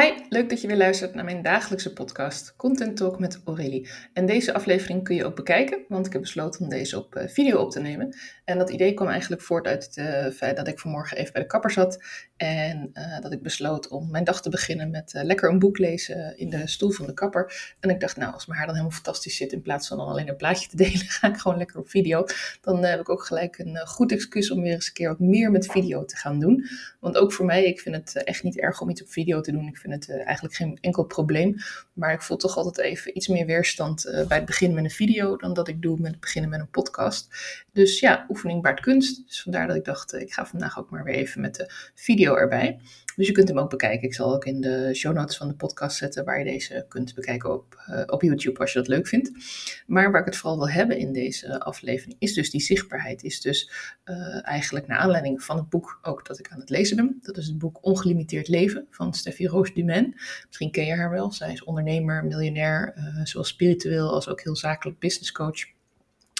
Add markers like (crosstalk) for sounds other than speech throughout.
Hi, leuk dat je weer luistert naar mijn dagelijkse podcast Content Talk met Aurélie. En deze aflevering kun je ook bekijken, want ik heb besloten om deze op eh, video op te nemen. En dat idee kwam eigenlijk voort uit het uh, feit dat ik vanmorgen even bij de kapper zat en uh, dat ik besloot om mijn dag te beginnen met lekker een boek lezen in de stoel van de kapper. En ik dacht, nou, als mijn haar dan helemaal fantastisch zit, in plaats van dan alleen een plaatje te (laughs) delen, ga ik gewoon lekker op video. Dan heb ik ook gelijk een goed excuus om weer eens een keer wat meer met video te gaan doen. Want ook voor mij, ik vind het echt niet erg om iets op video te doen. Vind het uh, eigenlijk geen enkel probleem. Maar ik voel toch altijd even iets meer weerstand uh, bij het beginnen met een video dan dat ik doe met het beginnen met een podcast. Dus ja, oefening baart kunst. Dus vandaar dat ik dacht, uh, ik ga vandaag ook maar weer even met de video erbij. Dus je kunt hem ook bekijken. Ik zal ook in de show notes van de podcast zetten waar je deze kunt bekijken op, uh, op YouTube als je dat leuk vindt. Maar waar ik het vooral wil hebben in deze aflevering is dus die zichtbaarheid. Is dus uh, eigenlijk naar aanleiding van het boek ook dat ik aan het lezen ben. Dat is het boek Ongelimiteerd Leven van Steffi Roos Dumain. Misschien ken je haar wel. Zij is ondernemer, miljonair, uh, zowel spiritueel als ook heel zakelijk business coach.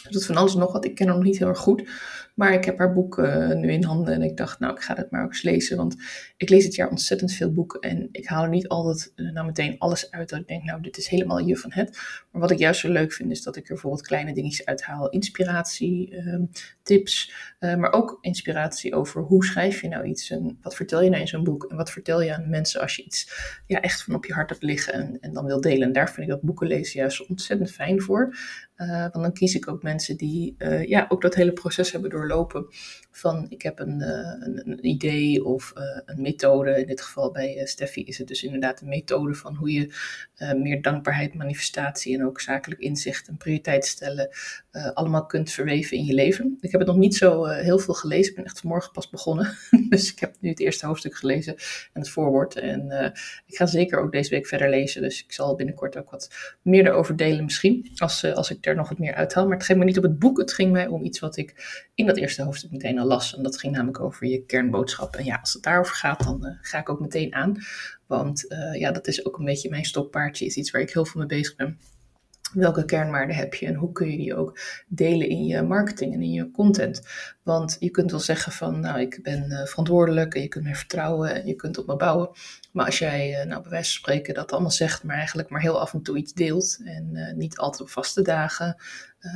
Dus dat van alles nog wat. Ik ken haar nog niet heel erg goed. Maar ik heb haar boek uh, nu in handen en ik dacht, nou, ik ga het maar ook eens lezen. Want ik lees dit jaar ontzettend veel boeken en ik haal er niet altijd uh, nou meteen alles uit dat ik denk, nou, dit is helemaal je van het. Maar wat ik juist zo leuk vind, is dat ik er bijvoorbeeld kleine dingetjes uithaal. Inspiratie, uh, tips, eh, maar ook inspiratie over hoe schrijf je nou iets en wat vertel je nou in zo'n boek. En wat vertel je aan mensen als je iets ja, echt van op je hart hebt liggen en, en dan wil delen. En daar vind ik dat boeken lezen juist ontzettend fijn voor. Want dan kies ik ook mensen die ja, ook dat hele proces hebben doorlopen. Van ik heb een, uh, een, een, idee of een methode. In dit geval bij Steffi is het dus inderdaad een methode van hoe je meer dankbaarheid, manifestatie en ook zakelijk inzicht en prioriteit stellen allemaal kunt verweven in je leven. Ik heb het nog niet zo heel veel gelezen. Ik ben echt vanmorgen pas begonnen. (laughs) dus ik heb nu het eerste hoofdstuk gelezen en het voorwoord. En ik ga zeker ook deze week verder lezen. Dus ik zal binnenkort ook wat meer erover delen misschien. Als, als ik er nog wat meer uithaal. Maar het ging me niet op het boek. Het ging mij om iets wat ik in eerste hoofdstuk meteen al las. En dat ging namelijk over je kernboodschap. En ja, als het daarover gaat, dan uh, ga ik ook meteen aan. Want uh, ja, dat is ook een beetje mijn stokpaardje. Is iets waar ik heel veel mee bezig ben. Welke kernwaarden heb je en hoe kun je die ook delen in je marketing en in je content? Want je kunt wel zeggen van, nou, ik ben uh, verantwoordelijk en je kunt me vertrouwen en je kunt op me bouwen. Maar als jij, uh, nou, bij wijze van spreken dat allemaal zegt, maar eigenlijk maar heel af en toe iets deelt en uh, niet altijd op vaste dagen,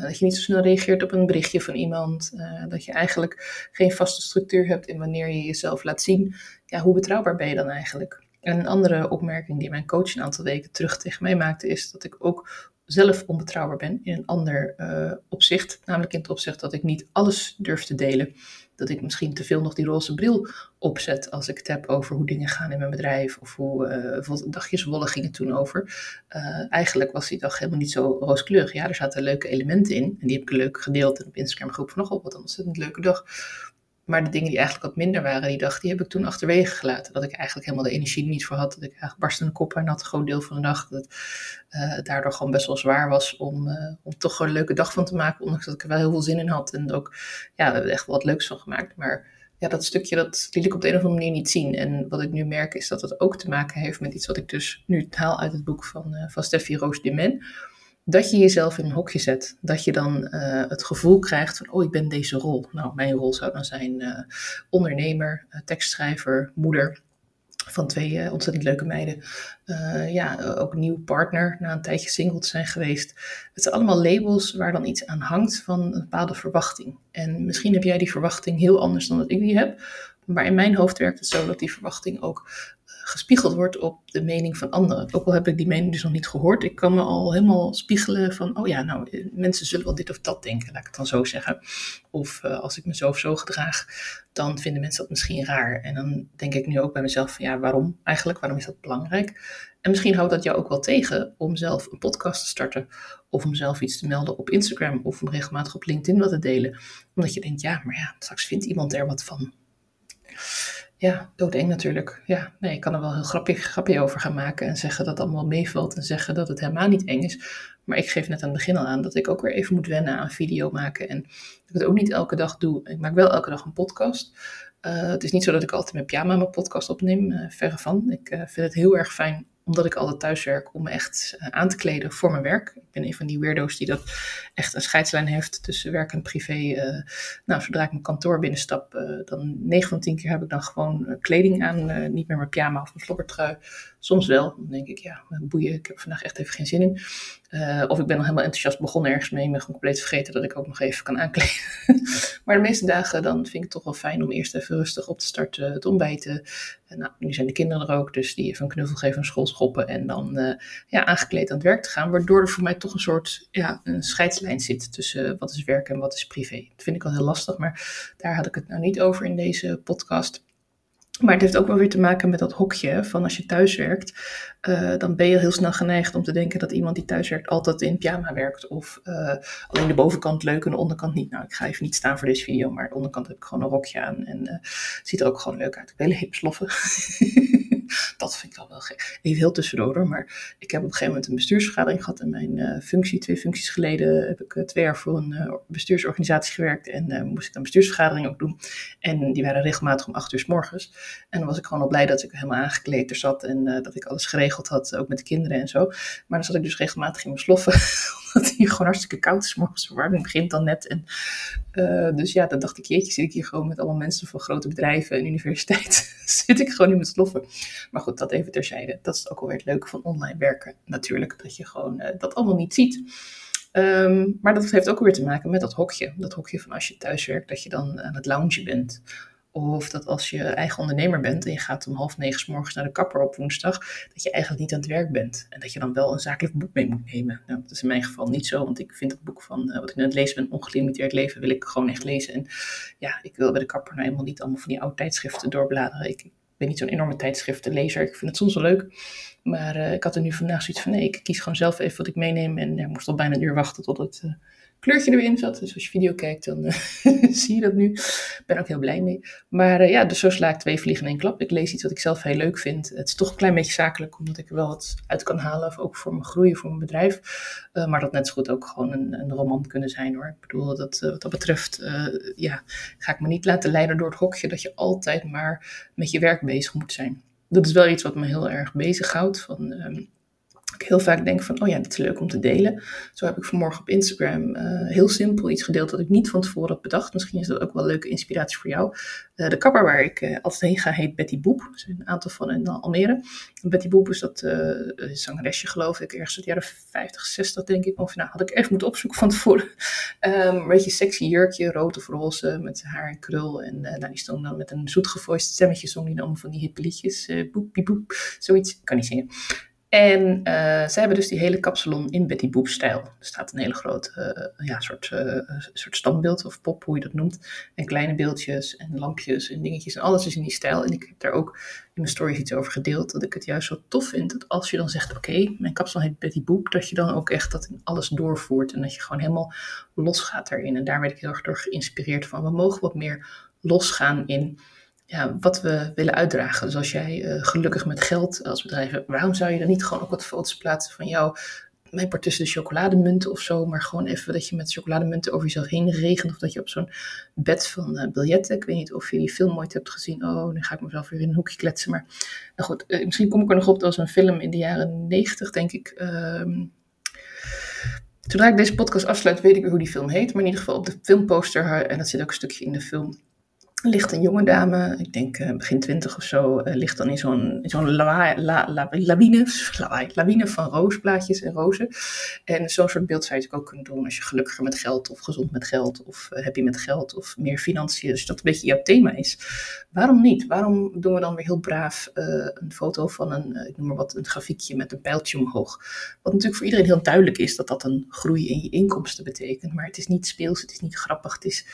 dat je niet zo snel reageert op een berichtje van iemand, dat je eigenlijk geen vaste structuur hebt in wanneer je jezelf laat zien, ja, hoe betrouwbaar ben je dan eigenlijk? En een andere opmerking die mijn coach een aantal weken terug tegen mij maakte, is dat ik ook zelf onbetrouwbaar ben in een ander uh, opzicht. Namelijk in het opzicht dat ik niet alles durf te delen. Dat ik misschien te veel nog die roze bril opzet als ik het heb over hoe dingen gaan in mijn bedrijf. Of hoe uh, dagjes wollen gingen toen over. Uh, eigenlijk was die dag helemaal niet zo rooskleurig. Ja, er zaten leuke elementen in. En die heb ik leuk gedeeld en op Instagram groep van nogal wat een ontzettend leuke dag. Maar de dingen die eigenlijk wat minder waren die dag, die heb ik toen achterwege gelaten. Dat ik eigenlijk helemaal de energie er niet voor had. Dat ik eigenlijk barstende kop en had een groot deel van de dag. Dat uh, het daardoor gewoon best wel zwaar was om, uh, om toch een leuke dag van te maken. Ondanks dat ik er wel heel veel zin in had. En ook, ja, we hebben echt wat leuks van gemaakt. Maar ja, dat stukje, dat liet ik op de een of andere manier niet zien. En wat ik nu merk is dat het ook te maken heeft met iets wat ik dus nu haal uit het boek van, uh, van Steffi Roos de Men dat je jezelf in een hokje zet. Dat je dan uh, het gevoel krijgt van, oh, ik ben deze rol. Nou, mijn rol zou dan zijn uh, ondernemer, uh, tekstschrijver, moeder van twee ontzettend leuke meiden. ja, ook nieuw partner, na een tijdje single te zijn geweest. Het zijn allemaal labels waar dan iets aan hangt van een bepaalde verwachting. En misschien heb jij die verwachting heel anders dan dat ik die heb. Maar in mijn hoofd werkt het zo dat die verwachting ook gespiegeld wordt op de mening van anderen. Ook al heb ik die mening dus nog niet gehoord, ik kan me al helemaal spiegelen van, oh ja, nou, mensen zullen wel dit of dat denken, laat ik het dan zo zeggen. Of uh, als ik me zo of zo gedraag, dan vinden mensen dat misschien raar. En dan denk ik nu ook bij mezelf van, ja, waarom eigenlijk? Waarom is dat belangrijk? En misschien houdt dat jou ook wel tegen om zelf een podcast te starten. Of om zelf iets te melden op Instagram of om regelmatig op LinkedIn wat te delen. Omdat je denkt, ja, maar ja, straks vindt iemand er wat van. Ja, doodeng natuurlijk. Ja, nee, ik kan er wel een grapje, grapje over gaan maken en zeggen dat het allemaal meevalt en zeggen dat het helemaal niet eng is. Maar ik geef net aan het begin al aan dat ik ook weer even moet wennen aan video maken. En dat ik het ook niet elke dag doe. Ik maak wel elke dag een podcast. Uh, het is niet zo dat ik altijd met pyjama mijn podcast opneem, uh, verre van. Ik uh, vind het heel erg fijn omdat ik altijd thuis werk, om me echt eh, aan te kleden voor mijn werk. Ik ben een van die weirdo's die dat echt een scheidslijn heeft tussen werk en privé. Uh, nou, zodra ik mijn kantoor binnenstap, uh, dan 9 van 10 keer heb ik dan gewoon kleding aan. niet meer mijn pyjama of mijn slobbertrui. Soms wel. Dan denk ik, ja, boeien, ik heb vandaag echt even geen zin in. Of ik ben al helemaal enthousiast begonnen ergens mee. Gewoon compleet vergeten dat ik ook nog even kan aankleden. (laughs) maar de meeste dagen dan vind ik het toch wel fijn om eerst even rustig op te starten. Het ontbijten. nou, nu zijn de kinderen er ook, dus die even een knuffel geven, een school schoppen en dan uh, ja, aangekleed aan het werk te gaan. Waardoor er voor mij toch een soort ja, een scheidslijn zit tussen wat is werk en wat is privé. Dat vind ik wel heel lastig, maar daar had ik het nou niet over in deze podcast. Maar het heeft ook wel weer te maken met dat hokje van als je thuis werkt, uh, dan ben je heel snel geneigd om te denken dat iemand die thuis werkt altijd in pyjama werkt. Of uh, alleen de bovenkant leuk en de onderkant niet. Nou, ik ga even niet staan voor deze video, maar de onderkant heb ik gewoon een rokje aan en uh, ziet er ook gewoon leuk uit. Ik heb hele hip sloffen. (laughs) dat vind ik wel wel gek. Even heel tussendoor maar ik heb op een gegeven moment een bestuursvergadering gehad in mijn uh, functie. Twee functies geleden heb ik uh, twee jaar voor een uh, bestuursorganisatie gewerkt en moest ik een bestuursvergadering ook doen. En die waren regelmatig om acht uur s morgens. En dan was ik gewoon al blij dat ik helemaal aangekleed er zat en dat ik alles geregeld had, ook met de kinderen en zo. Maar dan zat ik dus regelmatig in mijn sloffen, omdat het hier gewoon hartstikke koud is morgens. Verwarming begint dan net. En, dus ja, dan dacht ik, jeetje, zit ik hier gewoon met allemaal mensen van grote bedrijven en universiteit. (laughs) zit ik gewoon in mijn sloffen. Maar goed, dat even terzijde. Dat is ook alweer het leuke van online werken. Natuurlijk, dat je gewoon uh, dat allemaal niet ziet. Um, maar dat heeft ook weer te maken met dat hokje. Dat hokje van als je thuis werkt, dat je dan aan het loungen bent. Of dat als je eigen ondernemer bent en je gaat om half negen s morgens naar de kapper op woensdag, dat je eigenlijk niet aan het werk bent. En dat je dan wel een zakelijk boek mee moet nemen. Nou, dat is in mijn geval niet zo, want ik vind het boek van uh, wat ik het lezen ben, Ongelimiteerd Leven, wil ik gewoon echt lezen. En ja, ik wil bij de kapper nou helemaal niet allemaal van die oude tijdschriften doorbladeren. Ik, ben niet zo'n enorme tijdschriftenlezer. Ik vind het soms wel leuk. Maar uh, ik had er nu vandaag zoiets van: nee, ik kies gewoon zelf even wat ik meeneem. En ja, moest al bijna een uur wachten tot het uh, kleurtje erin zat. Dus als je video kijkt, dan uh, (laughs) zie je dat nu. Ik ben ook heel blij mee. Maar ja, dus zo sla ik twee vliegen in één klap. Ik lees iets wat ik zelf heel leuk vind. Het is toch een klein beetje zakelijk, omdat ik er wel wat uit kan halen. Of ook voor mijn groei, voor mijn bedrijf. maar dat net zo goed ook gewoon een, een roman kunnen zijn hoor. Ik bedoel, dat, wat dat betreft, ja, ga ik me niet laten leiden door het hokje dat je altijd maar met je werk bezig moet zijn. Dat is wel iets wat me heel erg bezighoudt. Van, um, ik heel vaak denk van, oh ja, dit is leuk om te delen. Zo heb ik vanmorgen op Instagram uh, heel simpel iets gedeeld dat ik niet van tevoren had bedacht. Misschien is dat ook wel leuke inspiratie voor jou. Uh, de kapper waar ik uh, altijd heen ga heet Betty Boep. Er zijn een aantal van in Almere. Betty Boep is dat zangeresje geloof ik, ergens uit de jaren 50, 60 denk ik. Of nou, had ik even moeten opzoeken van tevoren. Um, (laughs) een beetje sexy jurkje, rood of roze, met haar en krul. En nou, die stond dan met een zoetgevoiced stemmetje, zong die dan van die hippe liedjes. boep, boep, zoiets. Ik kan niet zingen. En uh, ze hebben dus die hele kapsalon in Betty Boop stijl. Er staat een hele grote uh, ja, soort, uh, soort standbeeld of pop, hoe je dat noemt. En kleine beeldjes en lampjes en dingetjes en alles is in die stijl. En ik heb daar ook in mijn stories iets over gedeeld. Dat ik het juist zo tof vind dat als je dan zegt, oké, mijn kapsalon heet Betty Boop. Dat je dan ook echt dat in alles doorvoert. En dat je gewoon helemaal losgaat daarin. En daar werd ik heel erg door geïnspireerd van. We mogen wat meer losgaan in ja, wat we willen uitdragen. Dus als jij uh, gelukkig met geld als bedrijf waarom zou je dan niet gewoon ook wat foto's plaatsen van jou? Mijn part tussen de chocolademunten of zo, maar gewoon even dat je met chocolademunten over jezelf heen regent. Of dat je op zo'n bed van uh, biljetten, ik weet niet of je die film ooit hebt gezien. Oh, nu ga ik mezelf weer in een hoekje kletsen. Maar nou goed, uh, misschien kom ik er nog op, dat was een film in de jaren negentig, denk ik. Um, Zodra ik deze podcast afsluit, weet ik weer hoe die film heet. Maar in ieder geval op de filmposter, en dat zit ook een stukje in de film, ligt een jonge dame, ik denk uh, begin twintig of zo, uh, ligt dan in zo'n zo'n la, la, la, lawine, lawine van roosblaadjes en rozen. En zo'n soort beeld zou je ook kunnen doen als je gelukkiger met geld of gezond met geld of uh, happy met geld of meer financiën. Dus dat een beetje jouw thema is. Waarom niet? Waarom doen we dan weer heel braaf een foto van een, ik noem maar wat, een grafiekje met een pijltje omhoog? Wat natuurlijk voor iedereen heel duidelijk is dat dat een groei in je inkomsten betekent. Maar het is niet speels, het is niet grappig, het is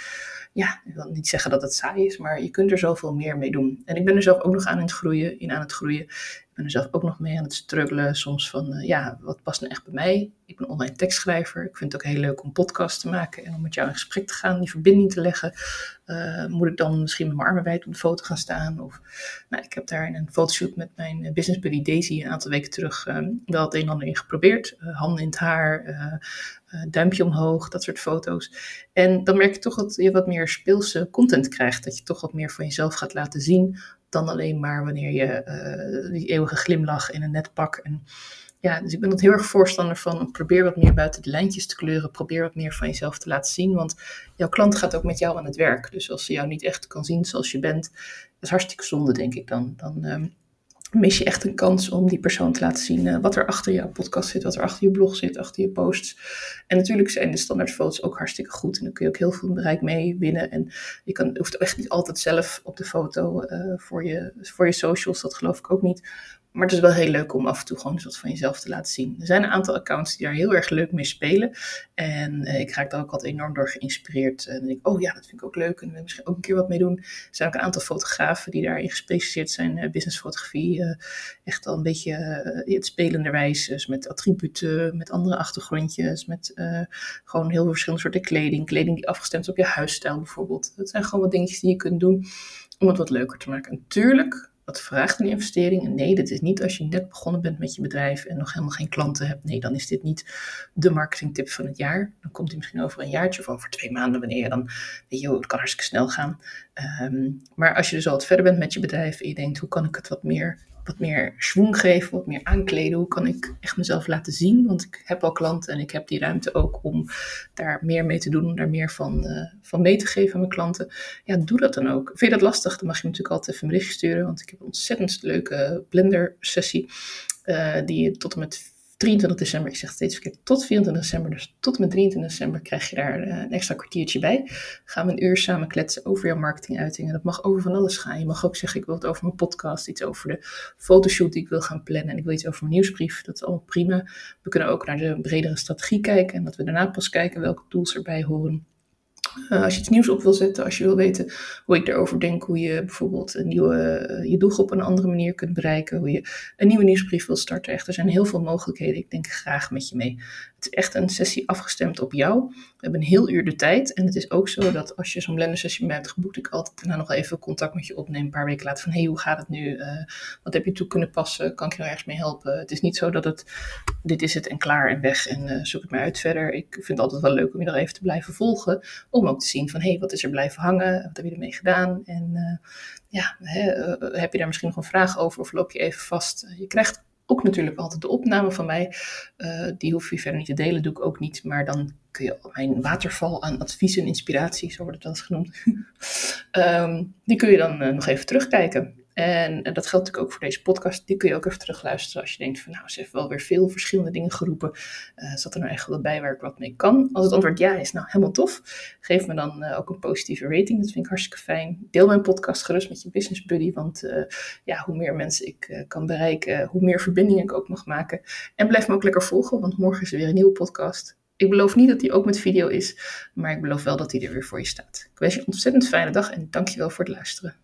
ja, ik wil niet zeggen dat het saai maar je kunt er zoveel meer mee doen. En ik ben er zelf ook nog aan het groeien, in aan het groeien. Ben zelf ook nog mee aan het struggelen, soms van, uh, ja, wat past nou echt bij mij? Ik ben online tekstschrijver. Ik vind het ook heel leuk om podcasts te maken en om met jou in gesprek te gaan, die verbinding te leggen. moet ik dan misschien met mijn armen wijd op de foto gaan staan? Of, nou, ik heb daar in een fotoshoot met mijn business buddy Daisy een aantal weken terug wel het een en ander in geprobeerd. handen in het haar, duimpje omhoog, dat soort foto's. En dan merk je toch dat je wat meer speelse content krijgt. Dat je toch wat meer van jezelf gaat laten zien dan alleen maar wanneer je uh, die eeuwige glimlach in een net pak. En ja, dus ik ben dat heel erg voorstander van. Probeer wat meer buiten de lijntjes te kleuren. Probeer wat meer van jezelf te laten zien. Want jouw klant gaat ook met jou aan het werk. Dus als ze jou niet echt kan zien zoals je bent, dat is hartstikke zonde, denk ik dan. Dan ehm, mis je echt een kans om die persoon te laten zien uh, wat er achter jouw podcast zit, wat er achter je blog zit, achter je posts. En natuurlijk zijn de standaardfoto's ook hartstikke goed en dan kun je ook heel veel bereik mee winnen. En je kan, hoeft echt niet altijd zelf op de foto uh, voor, je, voor je socials, dat geloof ik ook niet. Maar het is wel heel leuk om af en toe gewoon eens wat van jezelf te laten zien. Er zijn een aantal accounts die daar heel erg leuk mee spelen. En uh, ik raak daar ook altijd enorm door geïnspireerd. En dan denk ik, oh ja, dat vind ik ook leuk. En we misschien ook een keer wat mee doen. Er zijn ook een aantal fotografen die daarin gespecialiseerd zijn. Uh, businessfotografie. Uh, echt al een beetje het spelenderwijs. Dus met attributen, met andere achtergrondjes. Met gewoon heel verschillende soorten kleding. Kleding die afgestemd is op je huisstijl bijvoorbeeld. Dat zijn gewoon wat dingetjes die je kunt doen om het wat leuker te maken. En tuurlijk dat vraagt een investering. Nee, dit is niet als je net begonnen bent met je bedrijf en nog helemaal geen klanten hebt. Nee, dan is dit niet de marketingtip van het jaar. Dan komt hij misschien over een jaartje of over twee maanden, wanneer je dan, weet je, het kan hartstikke snel gaan. Um, maar als je dus al wat verder bent met je bedrijf en je denkt, hoe kan ik het wat meer wat meer schwung geven, wat meer aankleden. Hoe kan ik echt mezelf laten zien? Want ik heb al klanten en ik heb die ruimte ook om daar meer mee te doen, om daar meer van, uh, van mee te geven aan mijn klanten. Ja, doe dat dan ook. Vind je dat lastig? Dan mag je natuurlijk altijd even een bericht sturen, want ik heb een ontzettend leuke blender sessie. Uh, die je tot en met 23 december, ik zeg steeds verkeerd, tot 24 december, dus tot en met 23 december krijg je daar eh, een extra kwartiertje bij. Gaan we een uur samen kletsen over jouw marketinguitingen. Dat mag over van alles gaan. Je mag ook zeggen, ik wil het over mijn podcast, iets over de fotoshoot die ik wil gaan plannen en ik wil iets over mijn nieuwsbrief. Dat is allemaal prima. We kunnen ook naar de bredere strategie kijken en dat we daarna pas kijken welke tools erbij horen. Uh, als je iets nieuws op wil zetten, als je wil weten hoe ik erover denk, hoe je bijvoorbeeld een nieuwe, uh, je doelgroep op een andere manier kunt bereiken, hoe je een nieuwe nieuwsbrief wil starten. Echt, er zijn heel veel mogelijkheden. Ik denk graag met je mee. Het is echt een sessie afgestemd op jou. We hebben een heel uur de tijd. En het is ook zo dat als je zo'n blender sessie hebt geboekt, ik altijd daarna nog even contact met je opneem, een paar weken later van, hey, hoe gaat het nu? Uh, wat heb je toe kunnen passen? Kan ik je er ergens mee helpen? Het is niet zo dat het, dit is het en klaar en weg en zoek het maar uit verder. Ik vind het altijd wel leuk om je nog even te blijven volgen, om ook te zien van, hey, wat is er blijven hangen? Wat heb je ermee gedaan? En uh, ja, hè, heb je daar misschien nog een vraag over of loop je even vast? je krijgt ook natuurlijk altijd de opname van mij. Uh, die hoef je verder niet te delen, doe ik ook niet. Maar dan kun je mijn waterval aan advies en inspiratie, zo wordt het wel eens genoemd. um, (laughs) die kun je dan uh, nog even terugkijken. En dat geldt natuurlijk ook voor deze podcast. Die kun je ook even terugluisteren als je denkt van nou, ze heeft wel weer veel verschillende dingen geroepen. Uh, zat er nou echt waar ik wat mee kan? Als het antwoord ja is, nou helemaal tof. Geef me dan uh, ook een positieve rating. Dat vind ik hartstikke fijn. Deel mijn podcast gerust met je business buddy. Want uh, ja, hoe meer mensen ik kan bereiken, hoe meer verbindingen ik ook mag maken. En blijf me ook lekker volgen, want morgen is er weer een nieuwe podcast. Ik beloof niet dat die ook met video is, maar ik beloof wel dat die er weer voor je staat. Ik wens je een ontzettend fijne dag en dankjewel voor het luisteren.